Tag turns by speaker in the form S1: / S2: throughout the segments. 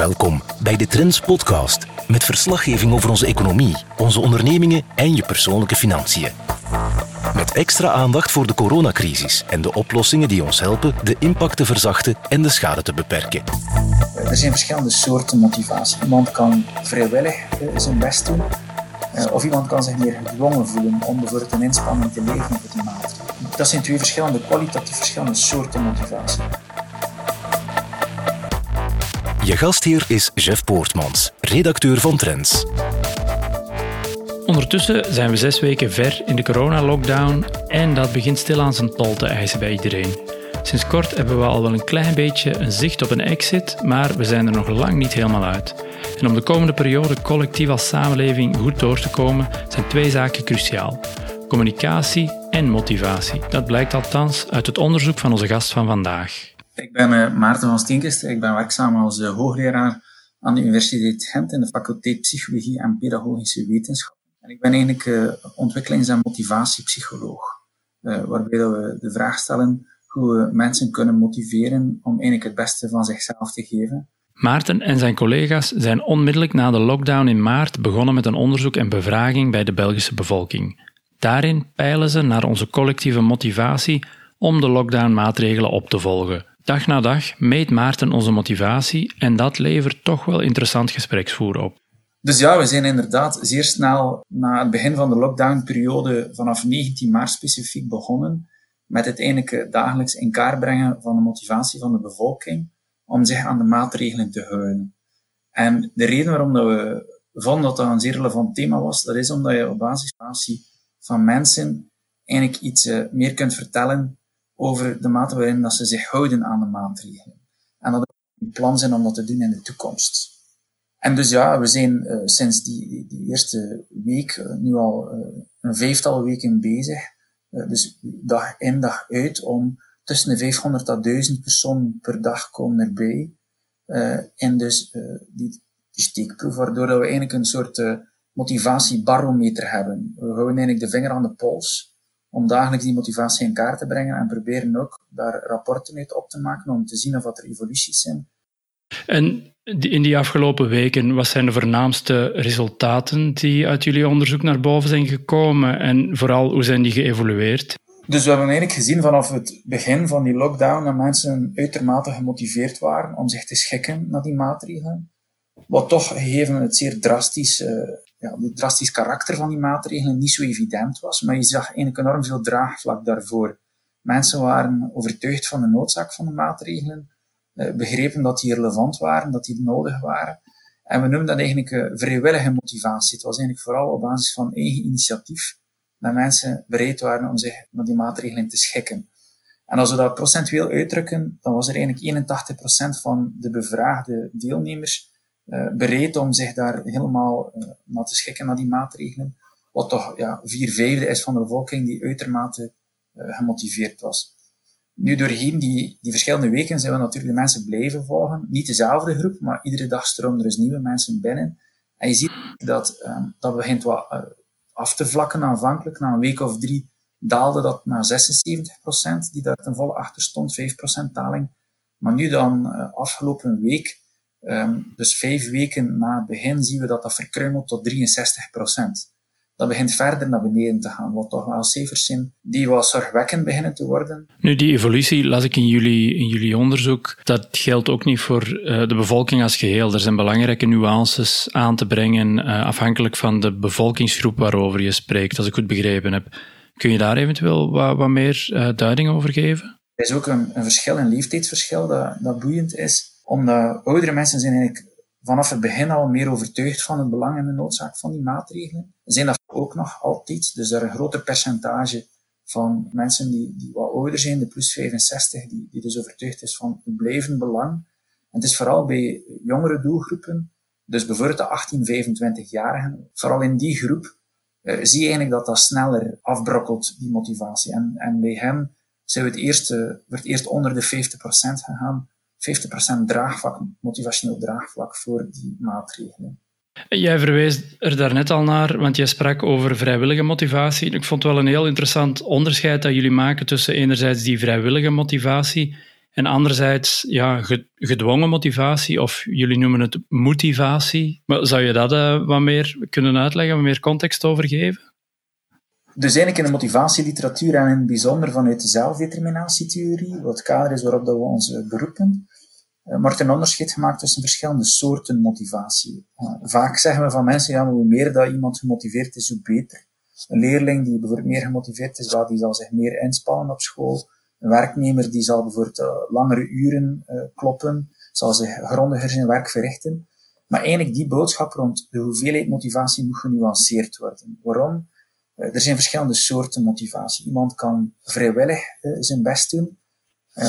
S1: Welkom bij de Trends Podcast met verslaggeving over onze economie, onze ondernemingen en je persoonlijke financiën. Met extra aandacht voor de coronacrisis en de oplossingen die ons helpen de impact te verzachten en de schade te beperken.
S2: Er zijn verschillende soorten motivatie. Iemand kan vrijwillig zijn best doen, eh, of iemand kan zich meer gedwongen voelen om bijvoorbeeld een inspanning te leveren voor die maatregelen. Dat zijn twee verschillende, kwalitatief verschillende soorten motivatie.
S1: Je gastheer is Jeff Poortmans, redacteur van Trends.
S3: Ondertussen zijn we zes weken ver in de coronalockdown en dat begint stilaan zijn tol te eisen bij iedereen. Sinds kort hebben we al wel een klein beetje een zicht op een exit, maar we zijn er nog lang niet helemaal uit. En om de komende periode collectief als samenleving goed door te komen, zijn twee zaken cruciaal: communicatie en motivatie. Dat blijkt althans uit het onderzoek van onze gast van vandaag.
S2: Ik ben uh, Maarten van Steenkester. Ik ben werkzaam als uh, hoogleraar aan de Universiteit Gent in de faculteit Psychologie en Pedagogische Wetenschap. En ik ben eigenlijk uh, ontwikkelings- en motivatiepsycholoog, waarbij we de vraag stellen hoe we mensen kunnen motiveren om eigenlijk het beste van zichzelf te geven.
S3: Maarten en zijn collega's zijn onmiddellijk na de lockdown in maart begonnen met een onderzoek en bevraging bij de Belgische bevolking. Daarin peilen ze naar onze collectieve motivatie om de lockdown-maatregelen op te volgen. Dag na dag meet Maarten onze motivatie en dat levert toch wel interessant gespreksvoer op.
S2: Dus ja, we zijn inderdaad zeer snel na het begin van de lockdown-periode vanaf 19 maart specifiek begonnen met het eigenlijk dagelijks in kaart brengen van de motivatie van de bevolking om zich aan de maatregelen te houden. En de reden waarom dat we vonden dat dat een zeer relevant thema was, dat is omdat je op basis van mensen eigenlijk iets uh, meer kunt vertellen over de mate waarin dat ze zich houden aan de maatregelen. En dat er een plan zijn om dat te doen in de toekomst. En dus ja, we zijn uh, sinds die, die, eerste week uh, nu al een vijftal weken bezig. dus dag in dag uit om tussen de 500 tot 1000 personen per dag komen erbij. en dus die, die steekproef, waardoor we eigenlijk een soort motivatiebarometer hebben. We houden eigenlijk de vinger aan de pols om dagelijks die motivatie in kaart te brengen en proberen ook daar rapporten uit op te maken om te zien of er evoluties zijn.
S3: En in die afgelopen weken, wat zijn de voornaamste resultaten die uit jullie onderzoek naar boven zijn gekomen en vooral hoe zijn die geëvolueerd?
S2: Dus we hebben eigenlijk gezien vanaf het begin van die lockdown dat mensen uitermate gemotiveerd waren om zich te schikken naar die maatregelen. Wat toch gegeven het zeer drastisch ja, het drastisch karakter van die maatregelen niet zo evident was, maar je zag eigenlijk enorm veel draagvlak daarvoor. Mensen waren overtuigd van de noodzaak van de maatregelen, eh, begrepen dat die relevant waren, dat die nodig waren. En we noemen dat eigenlijk uh, vrijwillige motivatie. Het was eigenlijk vooral op basis van eigen initiatief dat mensen bereid waren om zich met die maatregelen te schikken. En als we dat procentueel uitdrukken, dan was er eigenlijk 81% van de bevraagde deelnemers bereid om zich daar helemaal uh, naar te schikken, naar die maatregelen. Wat toch ja, vier vijfde is van de bevolking die uitermate uh, gemotiveerd was. Nu, doorheen die, die verschillende weken zijn we natuurlijk de mensen blijven volgen. Niet dezelfde groep, maar iedere dag stromen er dus nieuwe mensen binnen. En je ziet dat um, dat begint wat af te vlakken aanvankelijk. Na een week of drie daalde dat naar 76%, die daar ten volle achter stond, 5% daling. Maar nu dan, afgelopen week, Um, dus vijf weken na het begin zien we dat dat verkruimelt tot 63 procent. Dat begint verder naar beneden te gaan, wat toch wel cijfers zijn die wel zorgwekkend beginnen te worden.
S3: Nu, die evolutie las ik in jullie, in jullie onderzoek. Dat geldt ook niet voor uh, de bevolking als geheel. Er zijn belangrijke nuances aan te brengen, uh, afhankelijk van de bevolkingsgroep waarover je spreekt, als ik goed begrepen heb. Kun je daar eventueel wat, wat meer uh, duiding over geven?
S2: Er is ook een, een verschil, een leeftijdsverschil, dat, dat boeiend is omdat oudere mensen zijn eigenlijk vanaf het begin al meer overtuigd van het belang en de noodzaak van die maatregelen. Zijn dat ook nog altijd. Dus er een groter percentage van mensen die, die wat ouder zijn, de plus 65, die, die dus overtuigd is van het blijvend belang. En het is vooral bij jongere doelgroepen, dus bijvoorbeeld de 18, 25-jarigen, vooral in die groep uh, zie je eigenlijk dat dat sneller afbrokkelt, die motivatie. En, en bij hen zijn we het eerst, uh, wordt eerst onder de 50% gegaan 50% draagvlak, motivationeel draagvlak voor die maatregelen.
S3: Jij verwees er daarnet al naar, want jij sprak over vrijwillige motivatie. Ik vond het wel een heel interessant onderscheid dat jullie maken tussen enerzijds die vrijwillige motivatie En anderzijds, ja, gedwongen motivatie, of jullie noemen het motivatie. Maar zou je dat uh, wat meer kunnen uitleggen, wat meer context over geven?
S2: Dus eigenlijk in de motivatieliteratuur en in het bijzonder vanuit de zelfdeterminatietheorie, wat het kader is waarop dat we ons eh, beroepen, uh, wordt een onderscheid gemaakt tussen verschillende soorten motivatie. Uh, vaak zeggen we van mensen, ja, hoe meer dat iemand gemotiveerd is, hoe beter. Een leerling die bijvoorbeeld meer gemotiveerd is, die zal zich meer inspannen op school. Een werknemer die zal bijvoorbeeld uh, langere uren kloppen, zal zich grondiger zijn werk verrichten. Maar eigenlijk die boodschap rond de hoeveelheid motivatie moet genuanceerd worden. Waarom? Er zijn verschillende soorten motivatie. Iemand kan vrijwillig zijn best doen,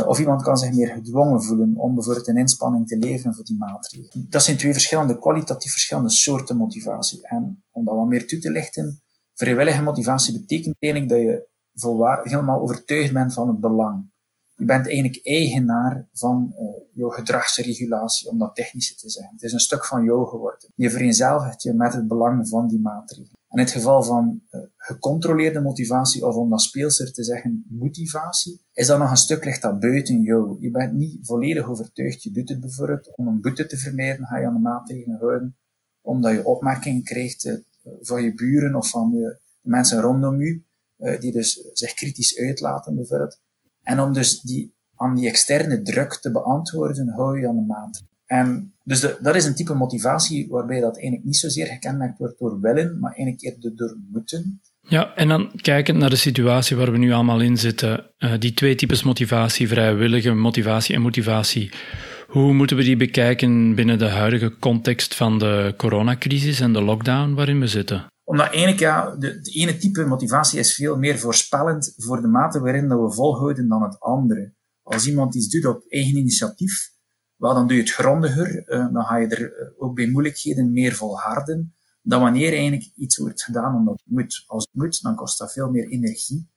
S2: of iemand kan zich meer gedwongen voelen om bijvoorbeeld een inspanning te leveren voor die maatregelen. Dat zijn twee verschillende, kwalitatief verschillende soorten motivatie. En om dat wat meer toe te lichten, vrijwillige motivatie betekent eigenlijk dat je volwaar, helemaal overtuigd bent van het belang. Je bent eigenlijk eigenaar van uh, jouw gedragsregulatie, om dat technisch te zeggen. Het is een stuk van jou geworden. Je vereenzelvigt je met het belang van die maatregelen. En in het geval van uh, gecontroleerde motivatie, of om dat speelser te zeggen, motivatie, is dat nog een stuk ligt dat buiten jou. Je bent niet volledig overtuigd. Je doet het bijvoorbeeld om een boete te vermijden, ga je aan de maatregelen houden, omdat je opmerkingen krijgt uh, van je buren of van de mensen rondom je. Eh, die dus zich kritisch uitlaten bijvoorbeeld. En om dus die, aan die externe druk te beantwoorden, hou je aan de maat. En dus de, dat is een type motivatie waarbij dat eigenlijk niet zozeer gekenmerkt wordt door willen, maar eigenlijk eerder door moeten.
S3: Ja, en dan kijkend naar de situatie waar we nu allemaal in zitten, uh, die twee types motivatie, vrijwillige motivatie en motivatie. Hoe moeten we die bekijken binnen de huidige context van de coronacrisis en de lockdown waarin we zitten?
S2: Omdat eigenlijk, ja, de, de, ene type motivatie is veel meer voorspellend voor de mate waarin dat we volhouden dan het andere. Als iemand iets doet op eigen initiatief, wel, dan doe je het grondiger, uh, dan ga je er uh, ook bij moeilijkheden meer volharden, dan wanneer eigenlijk iets wordt gedaan omdat het moet. Als het moet, dan kost dat veel meer energie.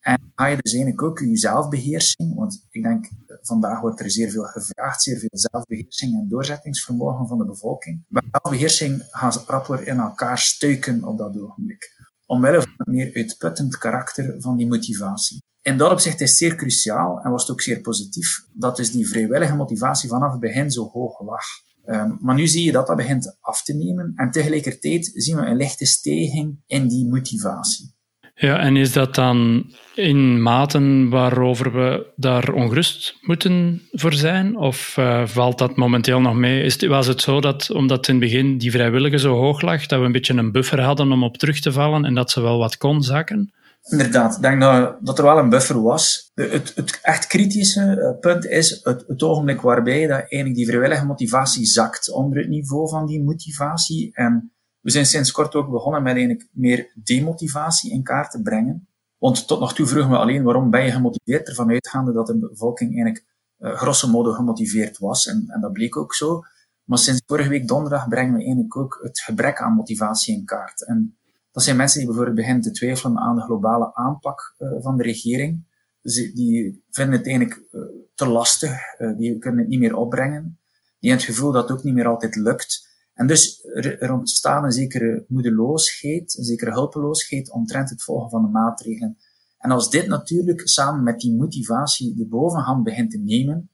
S2: En ga je dus eigenlijk ook je zelfbeheersing, want ik denk, vandaag wordt er zeer veel gevraagd, zeer veel zelfbeheersing en doorzettingsvermogen van de bevolking. Maar zelfbeheersing gaat rapper in elkaar stuiken op dat ogenblik. Omwille van het meer uitputtend karakter van die motivatie. In dat opzicht is het zeer cruciaal, en was het ook zeer positief, dat dus die vrijwillige motivatie vanaf het begin zo hoog lag. Um, maar nu zie je dat dat begint af te nemen, en tegelijkertijd zien we een lichte stijging in die motivatie.
S3: Ja, en is dat dan in maten waarover we daar ongerust moeten voor zijn? Of uh, valt dat momenteel nog mee? Is, was het zo dat, omdat in het begin die vrijwillige zo hoog lag, dat we een beetje een buffer hadden om op terug te vallen en dat ze wel wat kon zakken?
S2: Inderdaad, ik denk dat, er wel een buffer was. Het, het echt kritische eh, punt is het, het ogenblik waarbij dat eigenlijk die vrijwillige motivatie zakt onder het niveau van die motivatie. En we zijn sinds kort ook begonnen met eigenlijk meer demotivatie in kaart te brengen. Want tot nog toe vroegen we alleen waarom ben je gemotiveerd, ervan uitgaande dat de bevolking eigenlijk uh, grosso modo gemotiveerd was. En, en dat bleek ook zo. Maar sinds vorige week donderdag brengen we eigenlijk ook het gebrek aan motivatie in kaart. En dat zijn mensen die bijvoorbeeld beginnen te twijfelen aan de globale aanpak uh, van de regering. Dus die vinden het eigenlijk uh, te lastig, uh, die kunnen het niet meer opbrengen. Die hebben het gevoel dat het ook niet meer altijd lukt. En dus er ontstaat een zekere moedeloosheid, een zekere hulpeloosheid omtrent het volgen van de maatregelen. En als dit natuurlijk samen met die motivatie de bovenhand begint te nemen,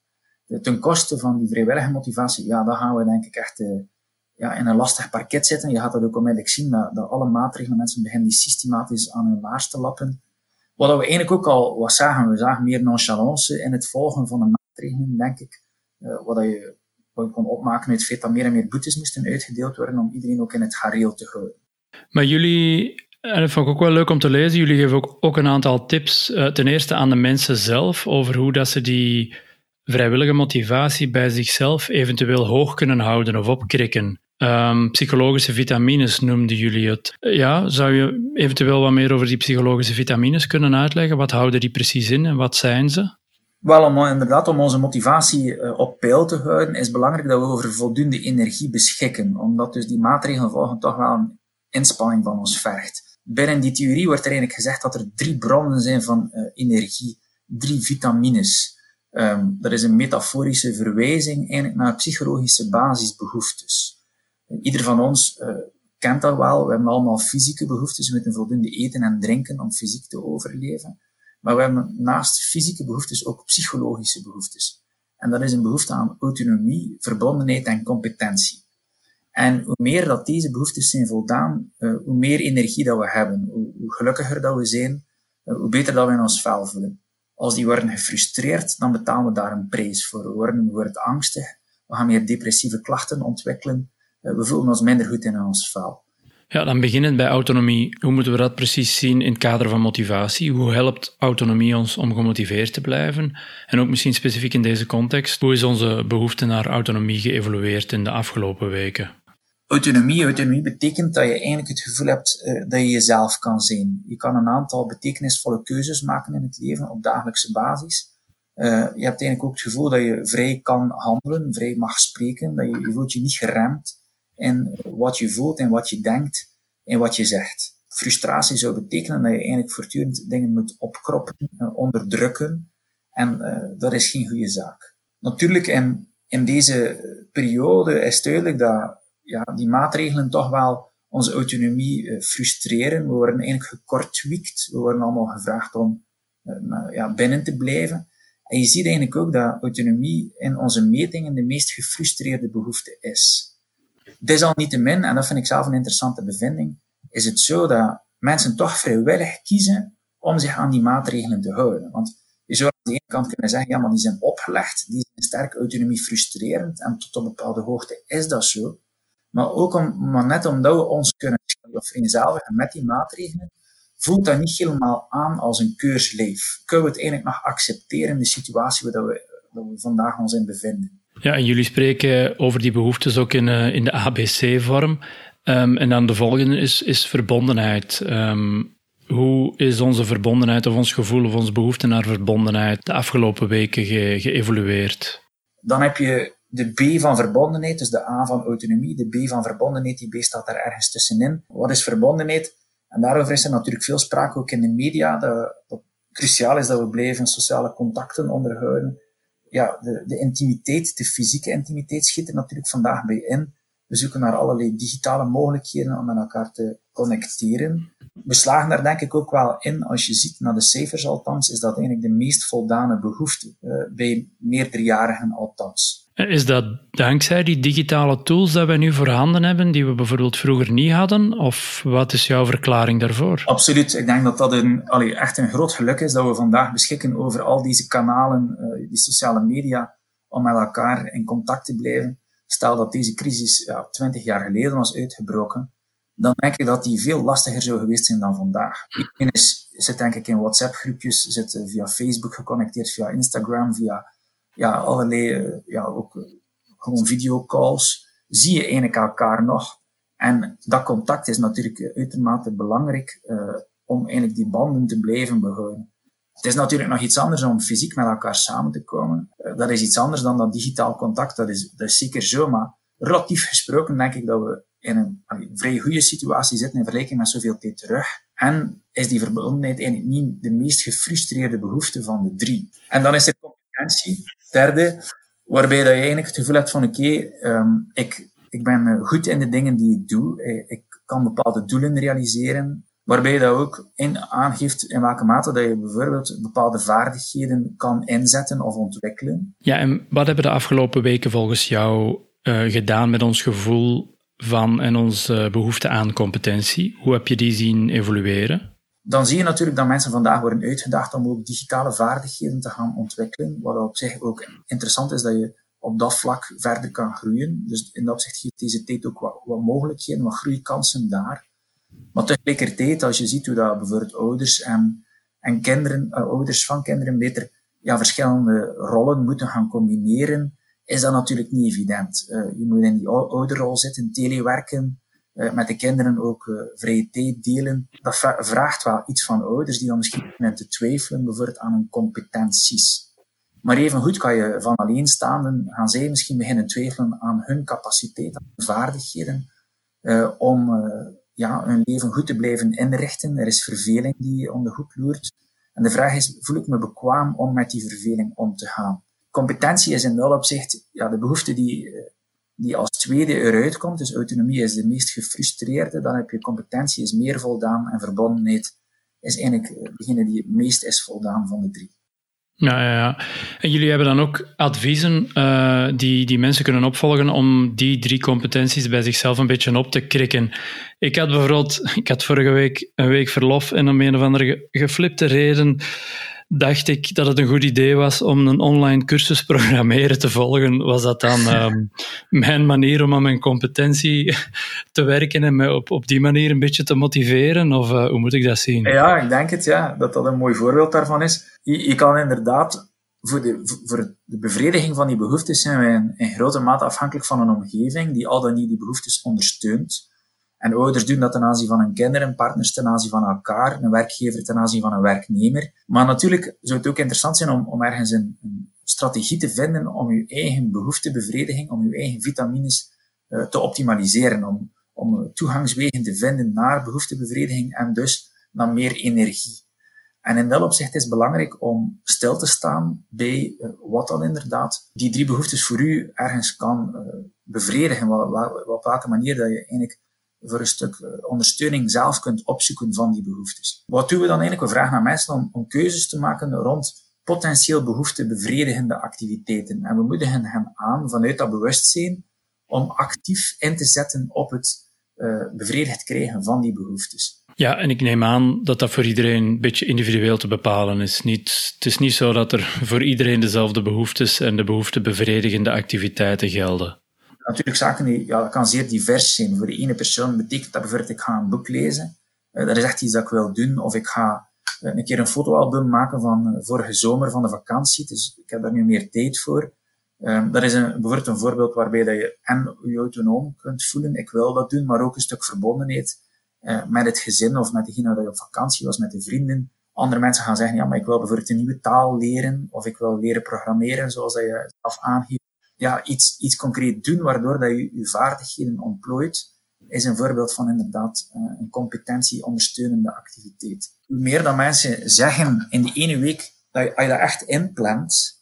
S2: ten koste van die vrijwillige motivatie, ja, dan gaan we denk ik echt ja, in een lastig parket zitten. Je gaat dat ook onmiddellijk zien, dat, alle maatregelen, mensen beginnen die systematisch aan hun laars te lappen. Wat we eigenlijk ook al wat zagen, we zagen meer nonchalance in het volgen van de maatregelen, denk ik. Uh, wat je je kon opmaken uit het feit dat meer en meer boetes moesten uitgedeeld worden om iedereen ook in het gareel te houden.
S3: Maar jullie, en dat vond ik ook wel leuk om te lezen, jullie geven ook, ook een aantal tips, uh, ten eerste aan de mensen zelf, over hoe dat ze die vrijwillige motivatie bij zichzelf eventueel hoog kunnen houden of opkrikken. Um, psychologische vitamines noemden jullie het. Ja, zou je eventueel wat meer over die psychologische vitamines kunnen uitleggen? Wat houden die precies in en wat zijn ze?
S2: Wel, om inderdaad om onze motivatie uh, op peil te houden, is belangrijk dat we over voldoende energie beschikken, omdat dus die maatregelen volgen toch wel een inspanning van ons vergt. Binnen die theorie wordt er eigenlijk gezegd dat er drie bronnen zijn van uh, energie, drie vitamines. Um, dat is een metaforische verwijzing eigenlijk naar psychologische basisbehoeftes. Ieder van ons kent dat wel. We hebben allemaal fysieke behoeftes. We moeten voldoende eten en drinken om fysiek te overleven. Maar we hebben naast fysieke behoeftes ook psychologische behoeftes. En dat is een behoefte aan autonomie, verbondenheid en competentie. En hoe meer dat deze behoeftes zijn voldaan, uh, hoe meer energie dat we hebben, hoe, gelukkiger dat we zijn, uh, hoe beter dat we in ons vel voelen. Als die worden gefrustreerd, dan betalen we daar een prijs voor. We worden bijvoorbeeld angstig, we gaan meer depressieve klachten ontwikkelen, we voelen ons minder goed in ons vel.
S3: Ja, dan beginnen bij autonomie. Hoe moeten we dat precies zien in het kader van motivatie? Hoe helpt autonomie ons om gemotiveerd te blijven? En ook misschien specifiek in deze context, hoe is onze behoefte naar autonomie geëvolueerd in de afgelopen weken?
S2: Autonomie, autonomie betekent dat je eigenlijk het gevoel hebt uh, dat je jezelf kan zijn. Je kan een aantal betekenisvolle keuzes maken in het leven op dagelijkse basis. Uh, je hebt eigenlijk ook het gevoel dat je vrij kan handelen, vrij mag spreken, dat je, je voelt je niet geremd in wat je voelt en wat je denkt en wat je zegt. Frustratie zou betekenen dat je eigenlijk voortdurend dingen moet opkroppen, uh, onderdrukken. En uh, dat is geen goede zaak. Natuurlijk, in, in deze periode is duidelijk dat ja, die maatregelen toch wel onze autonomie uh, frustreren. We worden eigenlijk gekortwiekt. We worden allemaal gevraagd om ja, binnen te blijven. En je ziet eigenlijk ook dat autonomie in onze metingen de meest gefrustreerde behoefte is. Desalniettemin, en dat vind ik zelf een interessante bevinding, is het zo dat mensen toch vrijwillig kiezen om zich aan die maatregelen te houden. Want je zou aan de ene kant kunnen zeggen, ja, maar die zijn opgelegd, die zijn sterk autonomie frustrerend, en tot op een bepaalde hoogte is dat zo. Maar ook om, maar net omdat we ons kunnen of vereenzelvigen met die maatregelen, voelt dat niet helemaal aan als een keursleef. Kunnen we het eigenlijk nog accepteren in de situatie waar waar we vandaag ons in bevinden?
S3: Ja, en jullie spreken over die behoeftes ook in, uh, in de ABC-vorm. Um, en dan de volgende is, is verbondenheid. Um, hoe is onze verbondenheid of ons gevoel of onze behoefte naar verbondenheid de afgelopen weken ge geëvolueerd?
S2: Dan heb je de B van verbondenheid, dus de A van autonomie, de B van verbondenheid, die B staat daar ergens tussenin. Wat is verbondenheid? En daarover is er natuurlijk veel sprake ook in de media, dat, dat cruciaal is dat we blijven sociale contacten onderhouden ja, de, de intimiteit, de fysieke intimiteit schiet er natuurlijk vandaag bij in. We zoeken naar allerlei digitale mogelijkheden om met elkaar te connecteren. We slagen daar denk ik ook wel in, als je ziet naar de cijfers althans, is dat eigenlijk de meest voldane behoefte, uh, bij meerderjarigen althans.
S3: Is dat dankzij die digitale tools dat wij nu voorhanden hebben, die we bijvoorbeeld vroeger niet hadden? Of wat is jouw verklaring daarvoor?
S2: Absoluut. Ik denk dat dat een, echt een groot geluk is dat we vandaag beschikken over al deze kanalen, uh, die sociale media, om met elkaar in contact te blijven. Stel dat deze crisis ja, 20 jaar geleden was uitgebroken, dan denk ik dat die veel lastiger zou geweest zijn dan vandaag. Iedereen zit denk ik in WhatsApp-groepjes, zit via Facebook geconnecteerd, via Instagram, via ja, allerlei, eh, ja, ook eh, gewoon videocalls, zie je eigenlijk elkaar nog. En dat contact is natuurlijk uitermate belangrijk uh, om eigenlijk die banden te blijven behouden. Het is natuurlijk nog iets anders om fysiek met elkaar samen te komen. Dat is iets anders dan dat digitaal contact, dat is, dat is zeker zo, maar relatief gesproken denk ik dat we in een, een vrij goede situatie zitten in vergelijking met zoveel tijd terug. En is die verbondenheid eigenlijk niet de meest gefrustreerde behoefte van de drie. En dan is er competentie. Derde, waarbij dat je eigenlijk het gevoel hebt van oké, um, ik, ik ben eh, goed in de dingen die ik doe. Eh, ik kan bepaalde doelen realiseren. Waarbij je dat ook in aangeeft in welke mate dat je bijvoorbeeld bepaalde vaardigheden kan inzetten of ontwikkelen.
S3: Ja, en wat hebben de afgelopen weken volgens jou uh, gedaan met ons gevoel van en onze behoefte aan competentie? Hoe heb je die zien evolueren?
S2: Dan zie je natuurlijk dat mensen vandaag worden uitgedaagd om ook digitale vaardigheden te gaan ontwikkelen, wat op zich ook interessant is dat je op dat vlak verder kan groeien. Dus in dat opzicht geeft deze tijd ook wat, wat mogelijkheden, wat groeikansen daar. Maar tegelijkertijd, als je ziet hoe dat bijvoorbeeld ouders en, en kinderen, uh, ouders van kinderen beter ja, verschillende rollen moeten gaan combineren, is dat natuurlijk niet evident. Uh, je moet in die ouderrol zitten, telewerken, met de kinderen ook uh, vrije tijd delen. Dat vraagt wel iets van ouders die dan misschien beginnen te twijfelen bijvoorbeeld aan hun competenties. Maar evengoed kan je van alleenstaanden gaan zij misschien beginnen twijfelen aan hun capaciteit, aan hun vaardigheden, uh, om ja, hun leven goed te blijven inrichten. Er is verveling die om de hoek loert. En de vraag is, voel ik me bekwaam om met die verveling om te gaan? Competentie is in dat opzicht ja, de behoefte die die als tweede eruit komt. Dus autonomie is de meest gefrustreerde. Dan heb je competentie is meer voldaan en verbondenheid is eigenlijk degene die het meest is voldaan van de drie.
S3: Ja, ja, ja. En jullie hebben dan ook adviezen uh, die, die mensen kunnen opvolgen om die drie competenties bij zichzelf een beetje op te krikken. Ik had bijvoorbeeld, ik had vorige week een week verlof en om een of andere geflipte reden dacht ik dat het een goed idee was om een online cursus programmeren te volgen. Was dat dan um, mijn manier om aan mijn competentie te werken en me op, op die manier een beetje te motiveren? Of uh, hoe moet ik dat zien?
S2: Ja, ik denk het, ja, dat dat een mooi voorbeeld daarvan is. Je, je kan inderdaad, voor de, voor de bevrediging van die behoeftes zijn wij in, in grote mate afhankelijk van een omgeving die al dan niet die behoeftes ondersteunt. En ouders doen dat ten aanzien van hun kinderen, partners ten aanzien van elkaar, een werkgever ten aanzien van een werknemer. Maar natuurlijk zou het ook interessant zijn om, om ergens een, een strategie te vinden om je eigen behoeftebevrediging, om je eigen vitamines uh, te optimaliseren, om, om toegangswegen te vinden naar behoeftebevrediging en dus naar meer energie. En in dat opzicht is het belangrijk om stil te staan bij uh, wat dan inderdaad die drie behoeftes voor u ergens kan uh, bevredigen, op welke manier dat je eigenlijk voor een stuk eh, ondersteuning zelf kunt opzoeken van die behoeftes. Wat doen we dan eigenlijk? We vragen aan mensen om, om keuzes te maken rond potentieel behoeftebevredigende activiteiten. En we moedigen hen aan vanuit dat bewustzijn om actief in te zetten op het uh, bevredigd krijgen van die behoeftes.
S3: Ja, en ik neem aan dat dat voor iedereen een beetje individueel te bepalen is. Niet, het is niet zo dat er voor iedereen dezelfde behoeftes en de behoeftebevredigende activiteiten gelden
S2: natuurlijk zaken die, ja, dat kan zeer divers zijn. Voor de ene persoon betekent dat bijvoorbeeld, ik ga een boek lezen. Uh, dat is echt iets dat ik wil doen. Of ik ga uh, een keer een fotoalbum maken van uh, vorige zomer van de vakantie. Dus ik heb daar nu meer tijd voor. Um, dat is een, bijvoorbeeld een voorbeeld waarbij dat je en je autonoom kunt voelen. Ik wil dat doen, maar ook een stuk verbondenheid met het gezin of met degene dat je op vakantie was, met de vrienden. Andere mensen gaan zeggen, ja, maar ik wil bijvoorbeeld een nieuwe taal leren, of ik wil leren programmeren, zoals dat je zelf aangeeft ja, iets, iets concreet doen waardoor dat je je vaardigheden ontplooit, is een voorbeeld van inderdaad uh, een competentie ondersteunende activiteit. Hoe meer dat mensen zeggen in die ene week, dat je, als je dat echt inplant,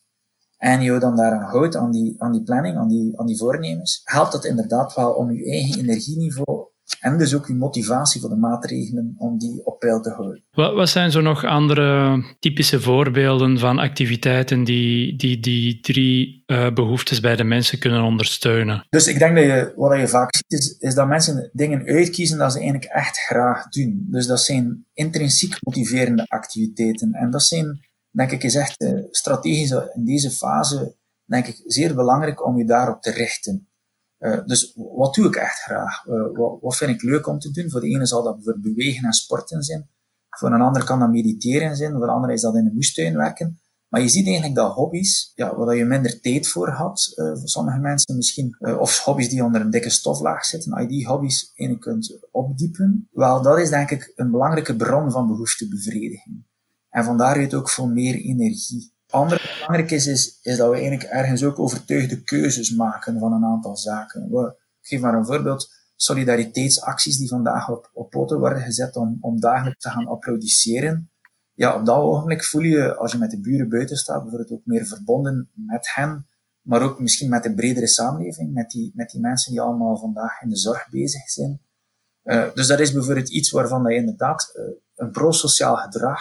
S2: en je dan daar aan houdt, aan die, aan die planning, aan die, aan die voornemens, helpt dat inderdaad wel om je eigen energieniveau en dus ook uw motivatie voor de maatregelen om die op peil te houden.
S3: Wat, wat zijn zo nog andere typische voorbeelden van activiteiten die die, die drie uh, behoeftes bij de mensen kunnen ondersteunen?
S2: Dus ik denk dat je, wat je vaak ziet, is, is dat mensen dingen uitkiezen dat ze eigenlijk echt graag doen. Dus dat zijn intrinsiek motiverende activiteiten. En dat zijn, denk ik, is echt uh, strategisch in deze fase, denk ik, zeer belangrijk om je daarop te richten. Uh, dus wat doe ik echt graag? Uh, wat, wat, vind ik leuk om te doen? Voor de ene zal dat bewegen en sporten zijn. Voor een ander kan dat mediteren zijn. Voor de andere is dat in de moestuin werken. Maar je ziet eigenlijk dat hobby's, ja, waar je minder tijd voor had, uh, voor sommige mensen misschien, of hobby's die onder een dikke stoflaag zitten, als je die hobby's eigenlijk kunt opdiepen, wel, dat is denk ik een belangrijke bron van behoeftebevrediging. En vandaar ook voor meer energie andere belangrijk is, is, is dat we eigenlijk ergens ook overtuigde keuzes maken van een aantal zaken. We, ik geef maar een voorbeeld. Solidariteitsacties die vandaag op, op poten worden gezet om, om dagelijks te gaan applaudisseren. Ja, op dat ogenblik voel je, als je met de buren buiten staat, bijvoorbeeld ook meer verbonden met hen, maar ook misschien met de bredere samenleving, met die, met die mensen die allemaal vandaag in de zorg bezig zijn. Uh, dus dat is bijvoorbeeld iets waarvan dat je inderdaad uh, een prosociaal gedrag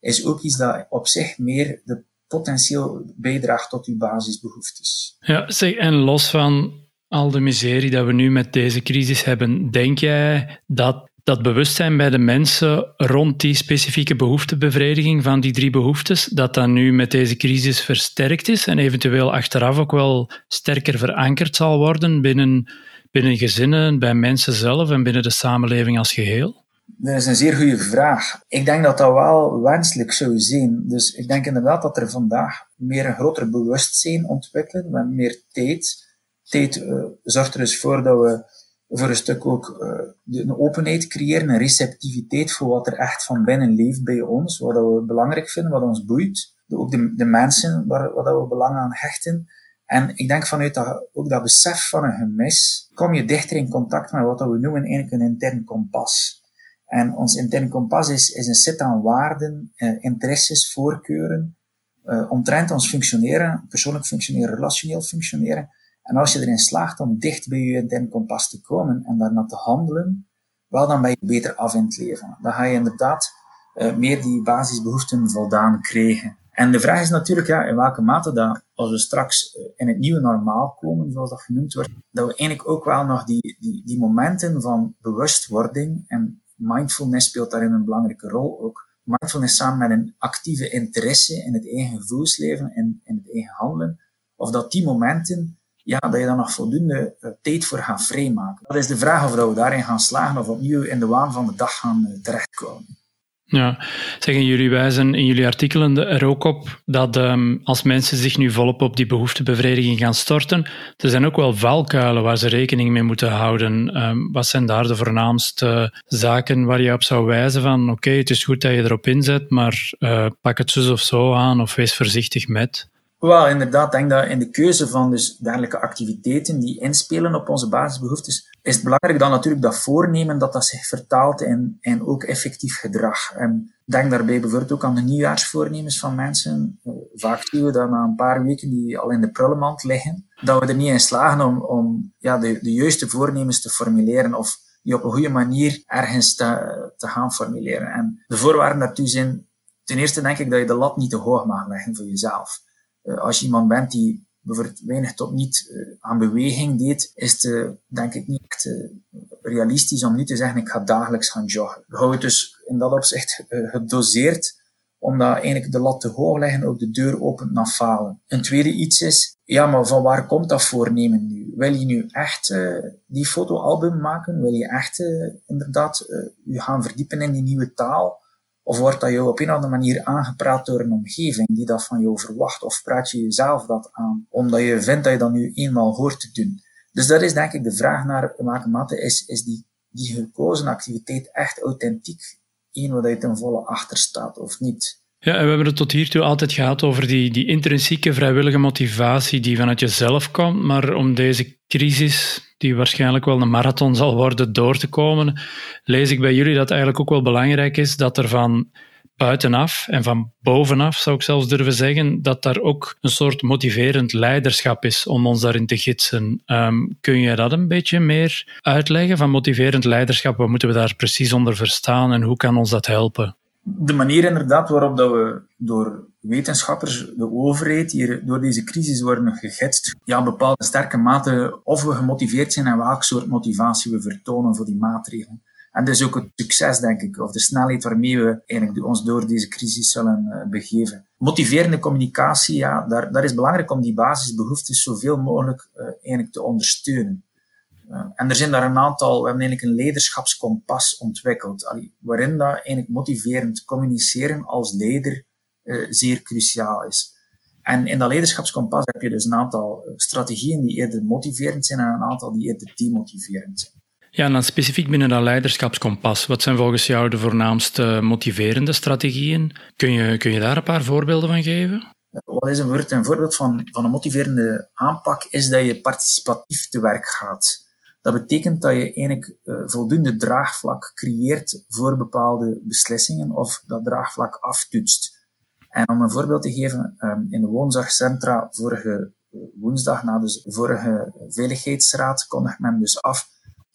S2: is ook iets dat op zich meer de potentieel bijdraagt tot uw basisbehoeftes.
S3: Ja, zeg, en los van al de miserie dat we nu met deze crisis hebben, denk jij dat dat bewustzijn bij de mensen rond die specifieke behoeftebevrediging van die drie behoeftes, dat dat nu met deze crisis versterkt is en eventueel achteraf ook wel sterker verankerd zal worden binnen, binnen gezinnen, bij mensen zelf en binnen de samenleving als geheel?
S2: Dat is een zeer goede vraag. Ik denk dat dat wel wenselijk zou zijn. Dus ik denk inderdaad dat er vandaag meer een groter bewustzijn ontwikkelen, met meer tijd. Tijd uh, zorgt er dus voor dat we voor een stuk ook uh, een openheid creëren, een receptiviteit voor wat er echt van binnen leeft bij ons, wat we belangrijk vinden, wat ons boeit. Ook de, de mensen waar, waar we belang aan hechten. En ik denk vanuit dat, ook dat besef van een gemis, kom je dichter in contact met wat we noemen eigenlijk een intern kompas. En ons interne kompas is, is een set aan waarden, eh, interesses, voorkeuren, eh, omtrent ons functioneren, persoonlijk functioneren, relationeel functioneren. En als je erin slaagt om dicht bij je interne kompas te komen en daarna te handelen, wel dan ben je beter af in het leven. Dan ga je inderdaad uh, meer die basisbehoeften voldaan kregen. En de vraag is natuurlijk ja, in welke mate dat als we straks eh, in het nieuwe normaal komen, zoals dat genoemd wordt, dat we eigenlijk ook wel nog die, die, die momenten van bewustwording en mindfulness speelt daarin een belangrijke rol ook. Mindfulness samen met een actieve interesse in het eigen gevoelsleven en in het eigen handelen, of dat die momenten, ja, dat je dan nog voldoende uh, tijd voor gaat vrijmaken. Dat is de vraag of dat we daarin gaan slagen of opnieuw in de waan van de dag gaan uh, terechtkomen.
S3: Ja, zeggen jullie wijzen in jullie artikelen er ook op dat um, als mensen zich nu volop op die behoeftebevrediging gaan storten, er zijn ook wel valkuilen waar ze rekening mee moeten houden. Um, wat zijn daar de voornaamste zaken waar je op zou wijzen van oké, het is goed dat je erop inzet, maar uh, pak het zus of zo aan of wees voorzichtig met?
S2: Wel, inderdaad, denk dat in de keuze van dus dergelijke activiteiten die inspelen op onze basisbehoeftes, is het belangrijk dan natuurlijk dat voornemen dat dat zich vertaalt in, in ook effectief gedrag. En denk daarbij bijvoorbeeld ook aan de nieuwjaarsvoornemens van mensen. Eh, vaak zien we dat na een paar weken die al in de prullenmand liggen, dat we er niet in slagen om, om ja, de, de juiste voornemens te formuleren of die op een goede manier ergens te, te gaan formuleren. En de voorwaarden daartoe zijn, ten eerste denk ik dat je de lat niet te hoog mag leggen voor jezelf. Eh, als je iemand bent die bijvoorbeeld weinig tot niet uh, aan beweging deed, is het uh, denk ik niet echt realistisch om nu te zeggen ik ga dagelijks gaan joggen. We houden het dus in dat opzicht gedoseerd, omdat eigenlijk de lat te hoog leggen ook de deur opent naar falen. Een tweede iets is, ja, maar van waar komt dat voornemen nu? Wil je nu echt die fotoalbum maken? Wil je echt inderdaad je gaan verdiepen in die nieuwe taal? Of wordt dat jou op een of andere manier aangepraat door een omgeving die dat van jou verwacht? Of praat je jezelf dat aan, omdat je vindt dat je dat nu eenmaal hoort te doen? Dus dat is denk ik de vraag naar welke mate is, is die, die gekozen activiteit echt authentiek een waar je ten volle achter staat of niet?
S3: Ja, en we hebben het tot hiertoe altijd gehad over die, die intrinsieke vrijwillige motivatie die vanuit jezelf komt. Maar om deze crisis, die waarschijnlijk wel een marathon zal worden, door te komen, lees ik bij jullie dat eigenlijk ook wel belangrijk is dat er van buitenaf en van bovenaf, zou ik zelfs durven zeggen, dat daar ook een soort motiverend leiderschap is om ons daarin te gidsen. Um, kun je dat een beetje meer uitleggen van motiverend leiderschap? Wat moeten we daar precies onder verstaan en hoe kan ons dat helpen?
S2: De manier inderdaad waarop dat we door wetenschappers, de overheid, hier door deze crisis worden gegidst, ja, bepaalde sterke mate of we gemotiveerd zijn en welk soort motivatie we vertonen voor die maatregelen. En dus ook het succes, denk ik, of de snelheid waarmee we eigenlijk ons door deze crisis zullen uh, begeven. Motiverende communicatie, ja, daar, daar is belangrijk om die basisbehoeftes zoveel mogelijk uh, eigenlijk te ondersteunen. Uh, en er zijn daar een aantal, we hebben eigenlijk een leiderschapskompas ontwikkeld, allee, waarin dat eigenlijk motiverend communiceren als leider uh, zeer cruciaal is. En in dat leiderschapskompas heb je dus een aantal eh, strategieën die eerder motiverend zijn en een aantal die eerder demotiverend zijn.
S3: Ja, en dan specifiek binnen dat leiderschapskompas, wat zijn volgens jou de voornaamste motiverende strategieën? Kun je, kun je daar een paar voorbeelden van geven?
S2: Wat is een voorbeeld van, van een motiverende aanpak? Is dat je participatief te werk gaat. Dat betekent dat je eigenlijk uh, voldoende draagvlak creëert voor bepaalde beslissingen of dat draagvlak aftoetst. En om een voorbeeld te geven, um, in de woonzorgcentra vorige uh, woensdag na de vorige veiligheidsraad kondigt men dus af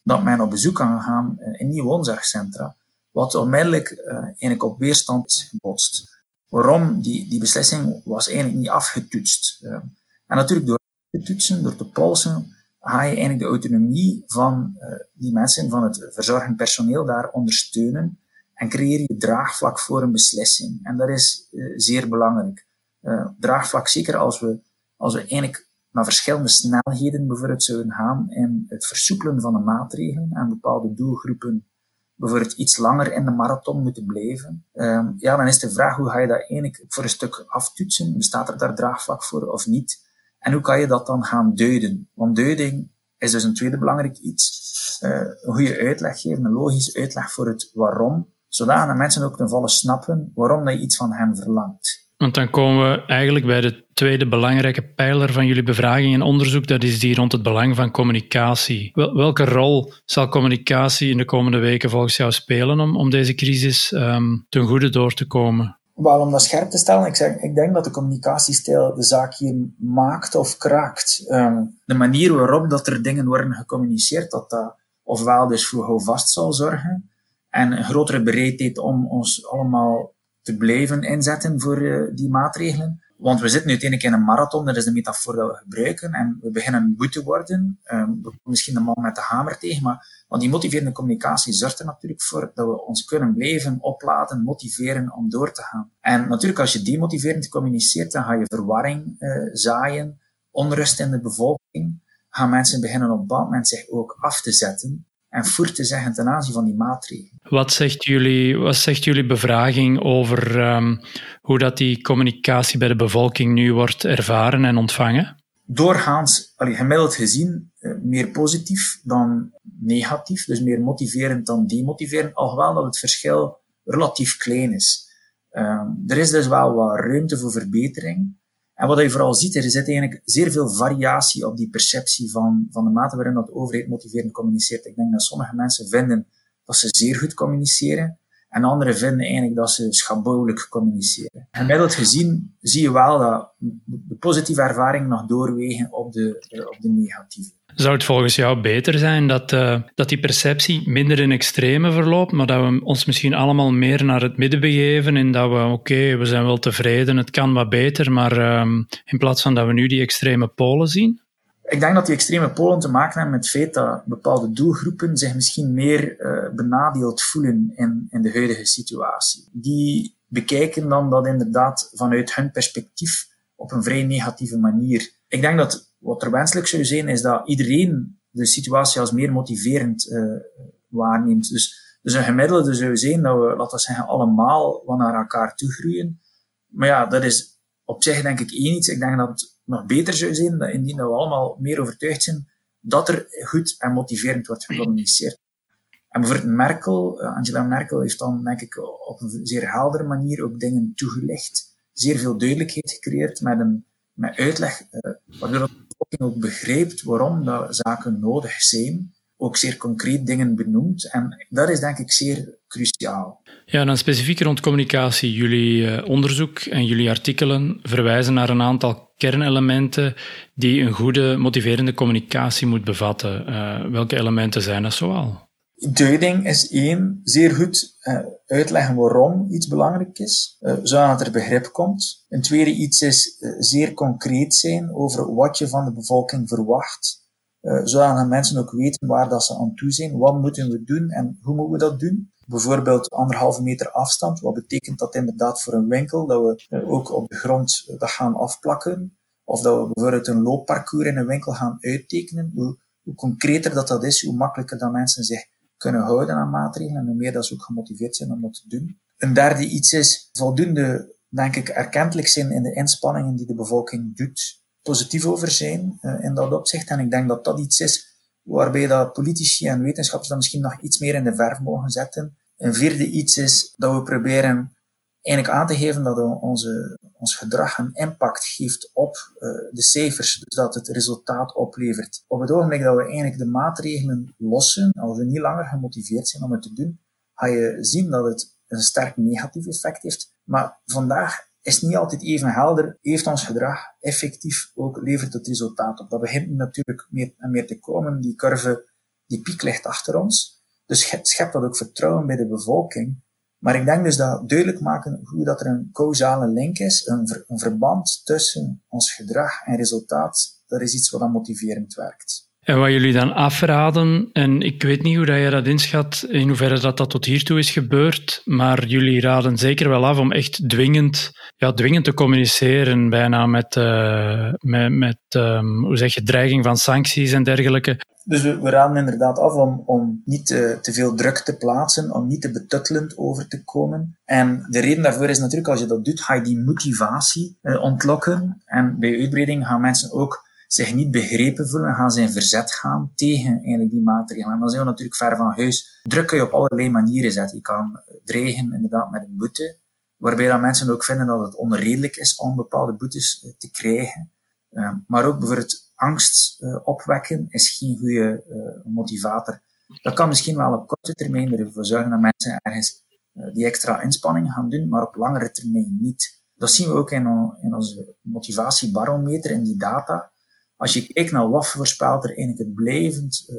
S2: dat men op bezoek kan gaan uh, in die woonzorgcentra, wat onmiddellijk eigenlijk op weerstand is gebotst. Waarom? Die, die beslissing was eigenlijk niet afgetoetst. Ehm, en natuurlijk door te toetsen, door te polsen, ga je eigenlijk de autonomie van uh, die mensen, van het verzorgend personeel daar ondersteunen en creëer je draagvlak voor een beslissing. En dat is uh, zeer belangrijk. Uh, draagvlak, zeker als we, als we eigenlijk naar verschillende snelheden bijvoorbeeld zouden gaan in het versoepelen van de maatregelen en bepaalde doelgroepen bijvoorbeeld iets langer in de marathon moeten blijven. Um, ja, dan is de vraag hoe ga je dat eigenlijk voor een stuk aftoetsen? Bestaat er daar draagvlak voor of niet? En hoe kan je dat dan gaan duiden? Want duiding is dus een tweede belangrijk iets. Uh, een goede uitleg geven, een logische uitleg voor het waarom, zodat mensen ook ten volle snappen waarom je iets van hen verlangt.
S3: Want dan komen we eigenlijk bij de tweede belangrijke pijler van jullie bevraging en onderzoek, dat is die rond het belang van communicatie. welke rol zal communicatie in de komende weken volgens jou spelen om, om deze crisis um, ten goede door te komen?
S2: Wel, om dat scherp te stellen, ik, zeg, ik denk dat de communicatiestijl de zaak hier maakt of kraakt. Um, de manier waarop dat er dingen worden gecommuniceerd, dat dat ofwel dus voor houvast zal zorgen, En een grotere bereidheid om ons allemaal te blijven inzetten voor uh, die maatregelen. Want we zitten uiteindelijk in een marathon, dat is de metafoor dat we gebruiken. En we beginnen moe te worden. Um, we komen misschien de man met de hamer tegen, maar want die motiverende communicatie zorgt er natuurlijk voor dat we ons kunnen blijven opladen, motiveren om door te gaan. En natuurlijk, als je demotiverend communiceert, dan ga je verwarring uh, zaaien, onrust in de bevolking. Gaan mensen beginnen op dat moment zich ook af te zetten en voer te zeggen ten aanzien van die maatregelen.
S3: Wat zegt jullie, wat zegt jullie bevraging over um, hoe dat die communicatie bij de bevolking nu wordt ervaren en ontvangen?
S2: Doorgaans, allee, gemiddeld gezien, uh, meer positief dan negatief, dus meer motiverend dan demotiverend, alhoewel dat het verschil relatief klein is. Um, er is dus wel wat ruimte voor verbetering. En wat je vooral ziet, er zit eigenlijk zeer veel variatie op die perceptie van, van de mate waarin dat overheid motiverend communiceert. Ik denk dat sommige mensen vinden dat ze zeer goed communiceren. En anderen vinden eigenlijk dat ze schabouwelijk communiceren. Gemiddeld gezien zie je wel dat de positieve ervaringen nog doorwegen op de, op de negatieve.
S3: Zou het volgens jou beter zijn dat, uh, dat die perceptie minder in extreme verloopt, maar dat we ons misschien allemaal meer naar het midden begeven en dat we, oké, we zijn wel tevreden, het kan wat beter, maar uh, in plaats van dat we nu die extreme polen zien?
S2: Ik denk dat die extreme polen te maken hebben met het feit dat bepaalde doelgroepen zich misschien meer uh, benadeeld voelen in, in de huidige situatie. Die bekijken dan dat inderdaad vanuit hun perspectief op een vrij negatieve manier. Ik denk dat wat er wenselijk zou zijn, is dat iedereen de situatie als meer motiverend uh, waarneemt. Dus, dus een gemiddelde zou zijn dat we, laten we zeggen, allemaal wat naar elkaar toe groeien. Maar ja, dat is op zich denk ik één iets. Ik denk dat nog beter zou zijn, dat indien we allemaal meer overtuigd zijn dat er goed en motiverend wordt gecommuniceerd. En bijvoorbeeld Merkel, eh, Angela Merkel heeft dan denk ik op een zeer heldere manier ook dingen toegelicht. Zeer veel duidelijkheid gecreëerd met een met uitleg, uh, waardoor de bevolking ook begrijpt waarom dat zaken nodig zijn. Ook zeer concreet dingen benoemd. En dat is denk ik zeer cruciaal.
S3: Ja, dan specifiek rond communicatie. Jullie uh, onderzoek en jullie artikelen verwijzen naar een aantal kernelementen die een goede, motiverende communicatie moet bevatten. Uh, welke elementen zijn dat zoal?
S2: Duiding is één, zeer goed uh, uitleggen waarom iets belangrijk is, uh, zodat er begrip komt. Een tweede iets is zeer concreet zijn over wat je van de bevolking verwacht, zodat mensen ook weten waar dat ze aan toe zijn, wat moeten we doen en hoe moeten we dat doen. Bijvoorbeeld anderhalve meter afstand, wat betekent dat inderdaad voor een winkel, dat we ook op de grond dat gaan afplakken, of dat we bijvoorbeeld een loopparcours in een winkel gaan uittekenen. Hoe, concreter dat dat is, hoe makkelijker dat mensen zich kunnen houden aan maatregelen en hoe meer dat ze ook gemotiveerd zijn om dat te doen. Een derde iets is voldoende, denk ik, erkentelijk zijn in de inspanningen die de bevolking doet, positief over zijn uh, in dat opzicht. En ik denk dat dat iets is waarbij dat politici en wetenschappers dan misschien nog iets meer in de verf mogen zetten. Een vierde iets is dat we proberen eigenlijk aan te geven dat onze, ons gedrag een impact geeft op uh, de cijfers, dus dat het resultaat oplevert. Op het ogenblik dat we eigenlijk de maatregelen lossen, als we niet langer gemotiveerd zijn om het te doen, ga je zien dat het een sterk negatief effect heeft. Maar vandaag is niet altijd even helder, heeft ons gedrag effectief ook levert het resultaat op. Dat begint natuurlijk meer en meer te komen, die curve, die piek ligt achter ons. Dus schept dat ook vertrouwen bij de bevolking maar ik denk dus dat duidelijk maken hoe dat er een causale link is, een, een verband tussen ons gedrag en resultaat, dat is iets wat dan motiverend werkt.
S3: En wat jullie dan afraden, en ik weet niet hoe dat je dat inschat, in hoeverre dat, dat tot hiertoe is gebeurd, maar jullie raden zeker wel af om echt dwingend, ja, dwingend te communiceren, bijna met, uh, met, met um, hoe zeg je, dreiging van sancties en dergelijke.
S2: Dus we, raden inderdaad af om, om niet te, te, veel druk te plaatsen, om niet te betuttelend over te komen. En de reden daarvoor is natuurlijk, als je dat doet, ga je die motivatie uh, ontlokken. En bij uitbreiding gaan mensen ook zich niet begrepen voelen, gaan ze in verzet gaan tegen eigenlijk die maatregelen. En dan zijn we natuurlijk ver van huis. Druk kun je op allerlei manieren zetten. Je kan dreigen inderdaad met een boete, waarbij dan mensen ook vinden dat het onredelijk is om bepaalde boetes eh, te krijgen. Uh, maar ook bijvoorbeeld angst uh, opwekken is geen goede uh, motivator. Dat kan misschien wel op korte termijn ervoor zorgen dat mensen ergens die extra inspanning gaan doen, maar op langere termijn niet. Dat zien we ook in, in onze motivatiebarometer, in die data. Als je kijkt naar wat voorspelt er eigenlijk het blijvend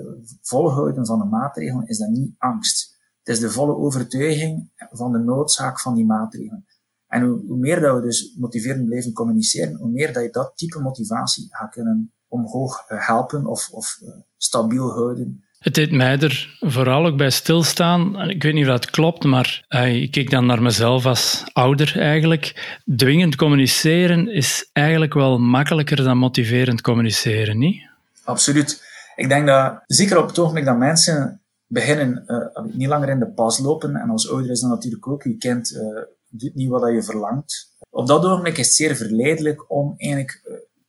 S2: volhouden van de maatregelen, is dat niet angst. Het is de volle overtuiging van de noodzaak van die maatregelen. En hoe, meer dat we dus motiverend blijven communiceren, hoe meer dat je dat type motivatie gaat kunnen omhoog eh, helpen of, of uh, stabiel houden.
S3: Het deed mij er vooral ook bij stilstaan. Ik weet niet of dat klopt, maar uh, ik kijk dan naar mezelf als ouder eigenlijk. Dwingend communiceren is eigenlijk wel makkelijker dan motiverend communiceren, niet?
S2: Absoluut. Ik denk dat, zeker op het ogenblik dat mensen beginnen uh, niet langer in de pas lopen, en als ouder is dat natuurlijk ook, je uh, doet niet wat je verlangt. Op dat ogenblik is het zeer verleidelijk om eigenlijk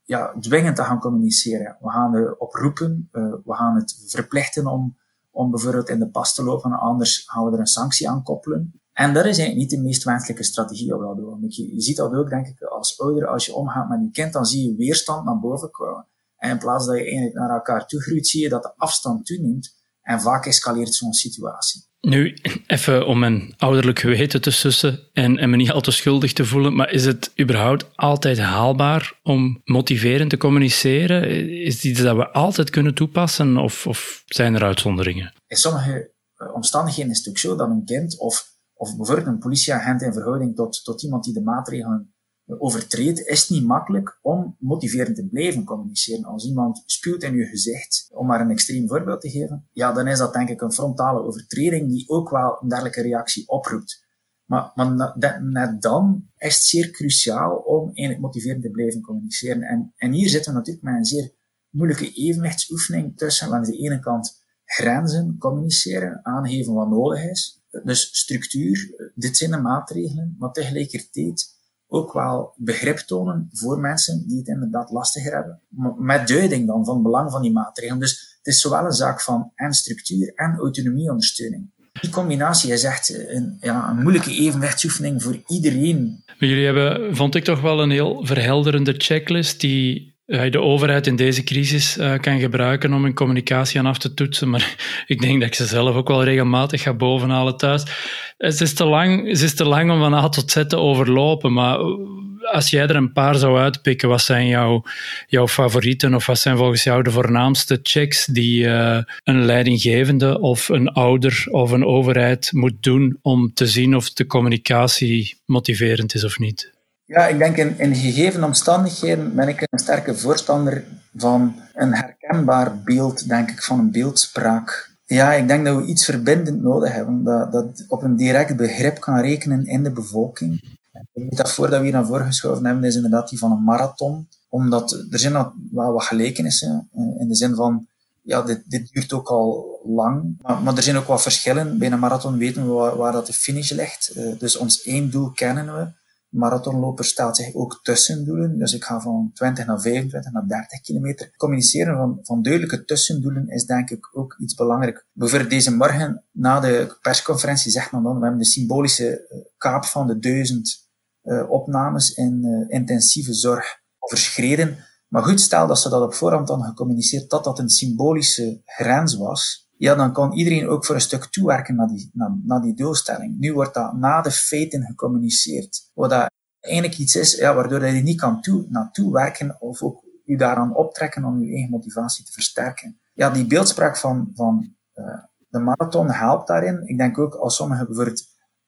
S2: ja, dwingend te gaan communiceren. We gaan de oproepen, we gaan het verplichten om, om bijvoorbeeld in de pas te lopen, anders gaan we er een sanctie aan koppelen. En dat is eigenlijk niet de meest wenselijke strategie op dat ogenblik. Je, je ziet dat ook, denk ik, als ouder, als je omgaat met je kind, dan zie je weerstand naar boven komen. En in plaats dat je eigenlijk naar elkaar toe groeit, zie je dat de afstand toeneemt. En vaak escaleert zo'n situatie.
S3: Nu, even om mijn ouderlijk geweten te sussen en, en me niet al te schuldig te voelen, maar is het überhaupt altijd haalbaar om motiverend te communiceren? Is het dat we altijd kunnen toepassen of, of zijn er uitzonderingen?
S2: In sommige eh, omstandigheden is het ook zo dat een kind of, of bijvoorbeeld een politieagent in verhouding tot, tot iemand die de maatregelen overtreedt, is het niet makkelijk om motiverend te blijven communiceren. Als iemand spuwt in je gezicht, om maar een extreem voorbeeld te geven, ja, dan is dat denk ik een frontale overtreding die ook wel een dergelijke reactie oproept. Maar, maar net dan is het zeer cruciaal om eigenlijk motiverend te blijven communiceren. En, en hier zitten we natuurlijk met een zeer moeilijke evenwichtsoefening tussen langs de ene kant grenzen communiceren, aangeven wat nodig is, dus structuur, dit zijn de maatregelen, maar tegelijkertijd ook wel begrip tonen voor mensen die het inderdaad lastiger hebben. Met duiding dan van het belang van die maatregelen. Dus het is zowel een zaak van en structuur en autonomieondersteuning. Die combinatie is echt een, ja, een moeilijke evenwichtsoefening voor iedereen.
S3: Maar jullie hebben, vond ik toch wel een heel verhelderende checklist die de overheid in deze crisis uh, kan gebruiken om hun communicatie aan af te toetsen. Maar ik denk dat ik ze zelf ook wel regelmatig ga bovenhalen thuis. Het is te lang, het is te lang om van A tot Z te overlopen. Maar als jij er een paar zou uitpikken, wat zijn jouw, jouw favorieten of wat zijn volgens jou de voornaamste checks die een leidinggevende of een ouder of een overheid moet doen om te zien of de communicatie motiverend is of niet?
S2: Ja, ik denk in, gegeven omstandigheden ben ik een sterke voorstander van een herkenbaar beeld, denk ik, van een beeldspraak. Ja, ik denk dat we iets verbindend nodig hebben, dat, dat op een direct begrip kan rekenen in de bevolking. De metafoor dat we hier naar voren geschoven hebben, is inderdaad die van een marathon. Omdat er zijn wel wat gelijkenissen, eh, in de zin van, ja, dit, dit duurt ook al lang. Maar, maar, er zijn ook wat verschillen. Bij een marathon weten we waar, waar dat de finish ligt. Eh, dus ons één doel kennen we marathonloper stelt zich ook tussendoelen. Dus ik ga van 20 naar 25 naar 30 kilometer. Communiceren van, van duidelijke tussendoelen is denk ik ook iets belangrijk. Bijvoorbeeld deze morgen na de persconferentie zegt men dan, we hebben de symbolische eh, kaap van de duizend uh, opnames in uh, intensieve zorg overschreden. Maar goed, stel dat ze dat op voorhand dan gecommuniceerd dat dat een symbolische grens was. Ja, dan kan iedereen ook voor een stuk toewerken naar die, naar, die doelstelling. Nu wordt dat na de feiten gecommuniceerd. Wat dat eigenlijk iets is ja, waardoor je niet kan toe, naartoe werken of ook je daaraan optrekken om je eigen motivatie te versterken. Ja, die beeldspraak van, van uh, de marathon helpt daarin. Ik denk ook als sommigen bijvoorbeeld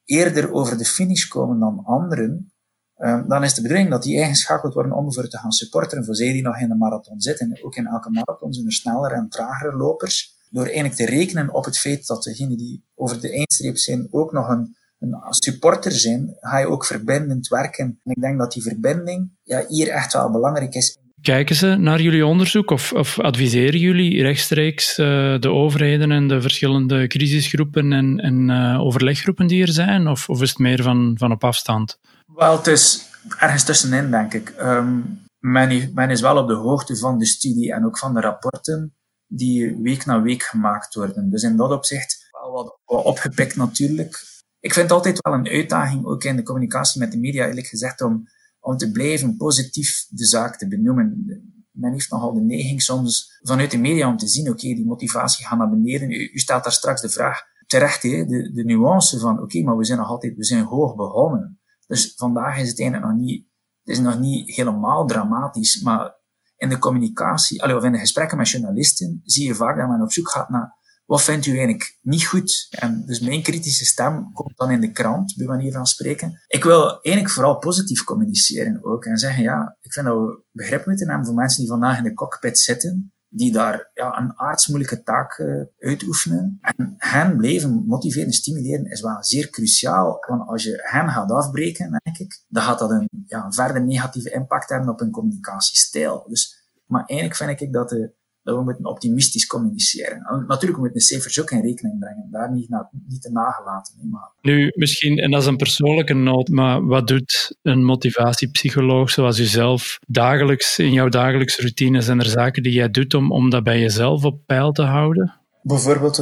S2: eerder over de finish komen dan anderen, uh, dan is de bedoeling dat die ingeschakeld worden om voor te gaan supporteren voor zij die nog in de marathon zitten. Ook in elke marathon zijn er snellere en tragere lopers. Door eigenlijk te rekenen op het feit dat degenen die over de eindstreep zijn ook nog een een supporter zijn, ga je ook verbindend werken. En ik denk dat die verbinding ja, hier echt wel belangrijk is.
S3: Kijken ze naar jullie onderzoek of, of adviseren jullie rechtstreeks uh, de overheden en de verschillende crisisgroepen en, en uh, overleggroepen die er zijn? Of, of is het meer van, van op afstand?
S2: Wel, het is ergens tussenin, denk ik. Um, men, men is wel op de hoogte van de studie en ook van de rapporten die week na week gemaakt worden. Dus in dat opzicht wel wat, opgepikt natuurlijk ik vind het altijd wel een uitdaging, ook in de communicatie met de media, eerlijk gezegd, om, om te blijven positief de zaak te benoemen. Men heeft nogal de neiging soms vanuit de media om te zien, oké, die motivatie gaat naar beneden. U, u stelt daar straks de vraag, terecht, hè, de, de nuance van, oké, maar we zijn nog altijd, we zijn hoog begonnen. Dus vandaag is het eigenlijk nog niet, het is nog niet helemaal dramatisch, maar in de communicatie, of in de gesprekken met journalisten, zie je vaak dat men op zoek gaat naar wat vindt u eigenlijk niet goed? En dus mijn kritische stem komt dan in de krant, bij manier van spreken. Ik wil eigenlijk vooral positief communiceren ook en zeggen, ja, ik vind dat we begrip moeten hebben voor mensen die vandaag in de cockpit zitten, die daar ja, een aardsmoeilijke taak uh, uitoefenen. En hen blijven motiveren en stimuleren is wel zeer cruciaal. Want als je hen gaat afbreken, denk ik, dan gaat dat een, ja, een verder negatieve impact hebben op hun communicatiestijl. Dus, maar eigenlijk vind ik dat de, dat we moeten optimistisch communiceren. Natuurlijk, we moeten de cijfers ook in rekening brengen. Daar niet, niet te nagelaten. Maar...
S3: Nu, misschien, en dat is een persoonlijke noot, maar wat doet een motivatiepsycholoog zoals jezelf dagelijks, in jouw dagelijkse routine? Zijn er zaken die jij doet om, om dat bij jezelf op peil te houden?
S2: Bijvoorbeeld,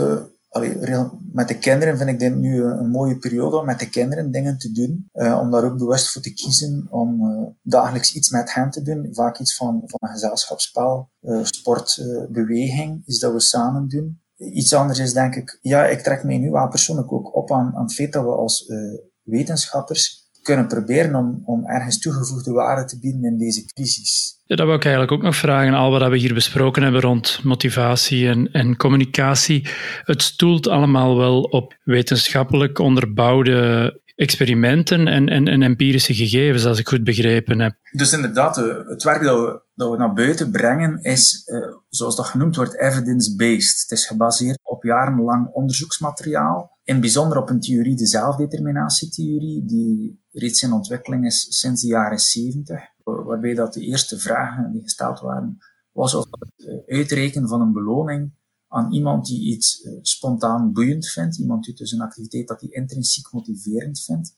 S2: uh, met de kinderen vind ik dit nu een mooie periode om met de kinderen dingen te doen. Uh, om daar ook bewust voor te kiezen om uh, dagelijks iets met hen te doen. Vaak iets van, van gezelschapsspel, uh, sport, beweging, is dat we samen doen. Iets anders is denk ik, ja, ik trek mij nu wel persoonlijk ook op aan, aan het feit dat we als wetenschappers kunnen proberen om, om ergens toegevoegde waarde te bieden in deze crisis.
S3: Ja, dat wil ik eigenlijk ook nog vragen, al wat we hier besproken hebben rond motivatie en, en communicatie. Het stoelt allemaal wel op wetenschappelijk onderbouwde experimenten en, en, en, empirische gegevens, als ik goed begrepen heb.
S2: Dus inderdaad, eh, het werk dat we, dat we naar buiten brengen is, uh, zoals dat genoemd wordt, evidence-based. Het is gebaseerd op jarenlang onderzoeksmateriaal, in bijzonder op een theorie, de zelfdeterminatietheorie, die reeds in ontwikkeling is sinds de jaren 70, waarbij dat de eerste vragen die gesteld waren, was of het eh, uitrekenen van een beloning aan iemand die iets uh, spontaan boeiend vindt, iemand die dus een activiteit dat hij intrinsiek motiverend vindt.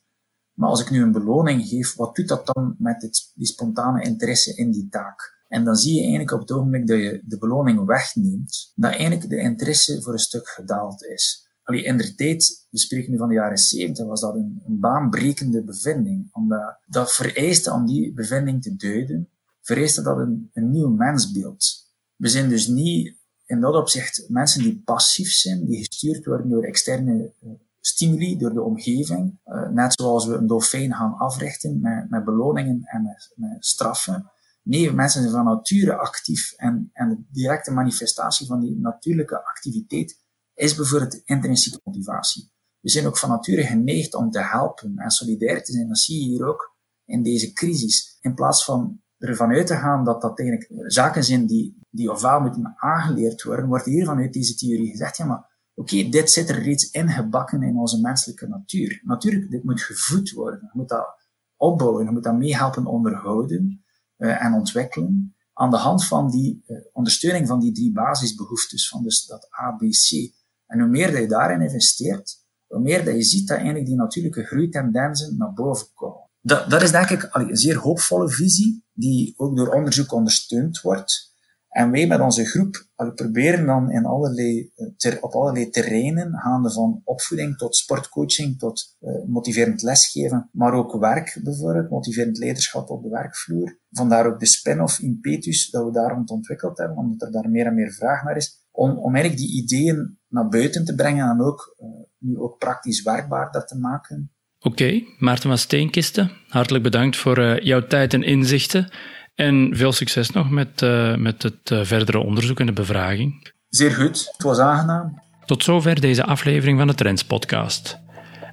S2: Maar als ik nu een beloning geef, wat doet dat dan met het, die spontane interesse in die taak? En dan zie je eigenlijk op het ogenblik dat je de beloning wegneemt, dat eigenlijk de interesse voor een stuk gedaald is. Allee, in de tijd, we spreken nu van de jaren 70, was dat een, een baanbrekende bevinding. Omdat dat vereiste om die bevinding te duiden, vereiste dat een, een nieuw mensbeeld. We zijn dus niet in dat opzicht mensen die passief zijn, die gestuurd worden door externe uh, stimuli, door de omgeving. Uh, net zoals we een dolfijn gaan africhten met, met beloningen en met, met, straffen. Nee, mensen zijn van nature actief en, en de directe manifestatie van die natuurlijke activiteit is bijvoorbeeld intrinsieke motivatie. We zijn ook van nature geneigd om te helpen en solidair te zijn. Dat zie je hier ook in deze crisis. In plaats van ervan uit te gaan dat dat eigenlijk zaken zijn die, die ofwel moeten aangeleerd worden, wordt hier vanuit deze theorie gezegd, ja maar oké, dit zit er reeds ingebakken in onze menselijke natuur. Natuurlijk, dit moet gevoed worden. Je moet dat opbouwen, je moet dat meehelpen onderhouden uh, en ontwikkelen aan de hand van die uh, ondersteuning van die drie basisbehoeftes, van dus dat A, B, C. En hoe meer dat je daarin investeert, hoe meer dat je ziet dat eigenlijk die natuurlijke groeitendensen naar boven komen. Dat, dat is denk ik een zeer hoopvolle visie, die ook door onderzoek ondersteund wordt. En wij met onze groep proberen dan in allerlei, eh, ter, op allerlei terreinen, gaande van opvoeding tot sportcoaching, tot uh, motiverend lesgeven, maar ook werk bijvoorbeeld, motiverend leiderschap op de werkvloer. Vandaar ook de spin-off impetus dat we daar ontwikkeld hebben, omdat er daar meer en meer vraag naar is om eigenlijk die ideeën naar buiten te brengen en ook, uh, nu ook praktisch werkbaarder te maken.
S3: Oké, okay, Maarten van Steenkisten, hartelijk bedankt voor uh, jouw tijd en inzichten. En veel succes nog met, uh, met het verdere onderzoek en de bevraging.
S2: Zeer goed, het was aangenaam.
S3: Tot zover deze aflevering van de Trends Podcast.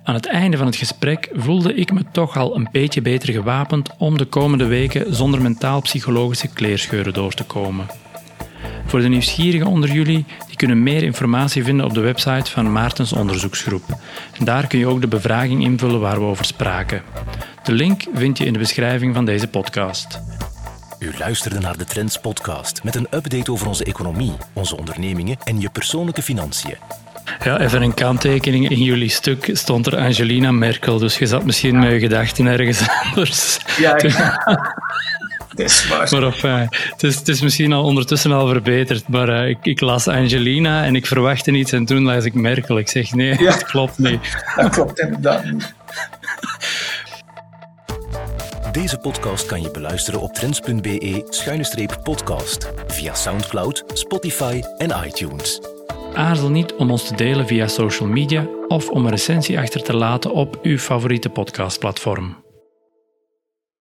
S3: Aan het einde van het gesprek voelde ik me toch al een beetje beter gewapend om de komende weken zonder mentaal-psychologische kleerscheuren door te komen. Voor de nieuwsgierigen onder jullie, die kunnen meer informatie vinden op de website van Maartens onderzoeksgroep. En daar kun je ook de bevraging invullen waar we over spraken. De link vind je in de beschrijving van deze podcast.
S1: U luisterde naar de Trends podcast met een update over onze economie, onze ondernemingen en je persoonlijke financiën.
S3: Ja, even een kanttekening. In jullie stuk stond er Angelina Merkel, dus je zat misschien met je gedachten ergens anders.
S2: Ja, ja. is waar.
S3: Maar of, uh, het, is, het is misschien al ondertussen al verbeterd, maar uh, ik, ik, las Angelina en ik verwachtte iets en toen las ik Merkel. Ik zeg nee, ja. dat klopt niet.
S2: Dat klopt inderdaad niet.
S1: Deze podcast kan je beluisteren op trends.be-podcast via Soundcloud, Spotify en iTunes.
S3: Aarzel niet om ons te delen via social media of om een recensie achter te laten op uw favoriete podcastplatform.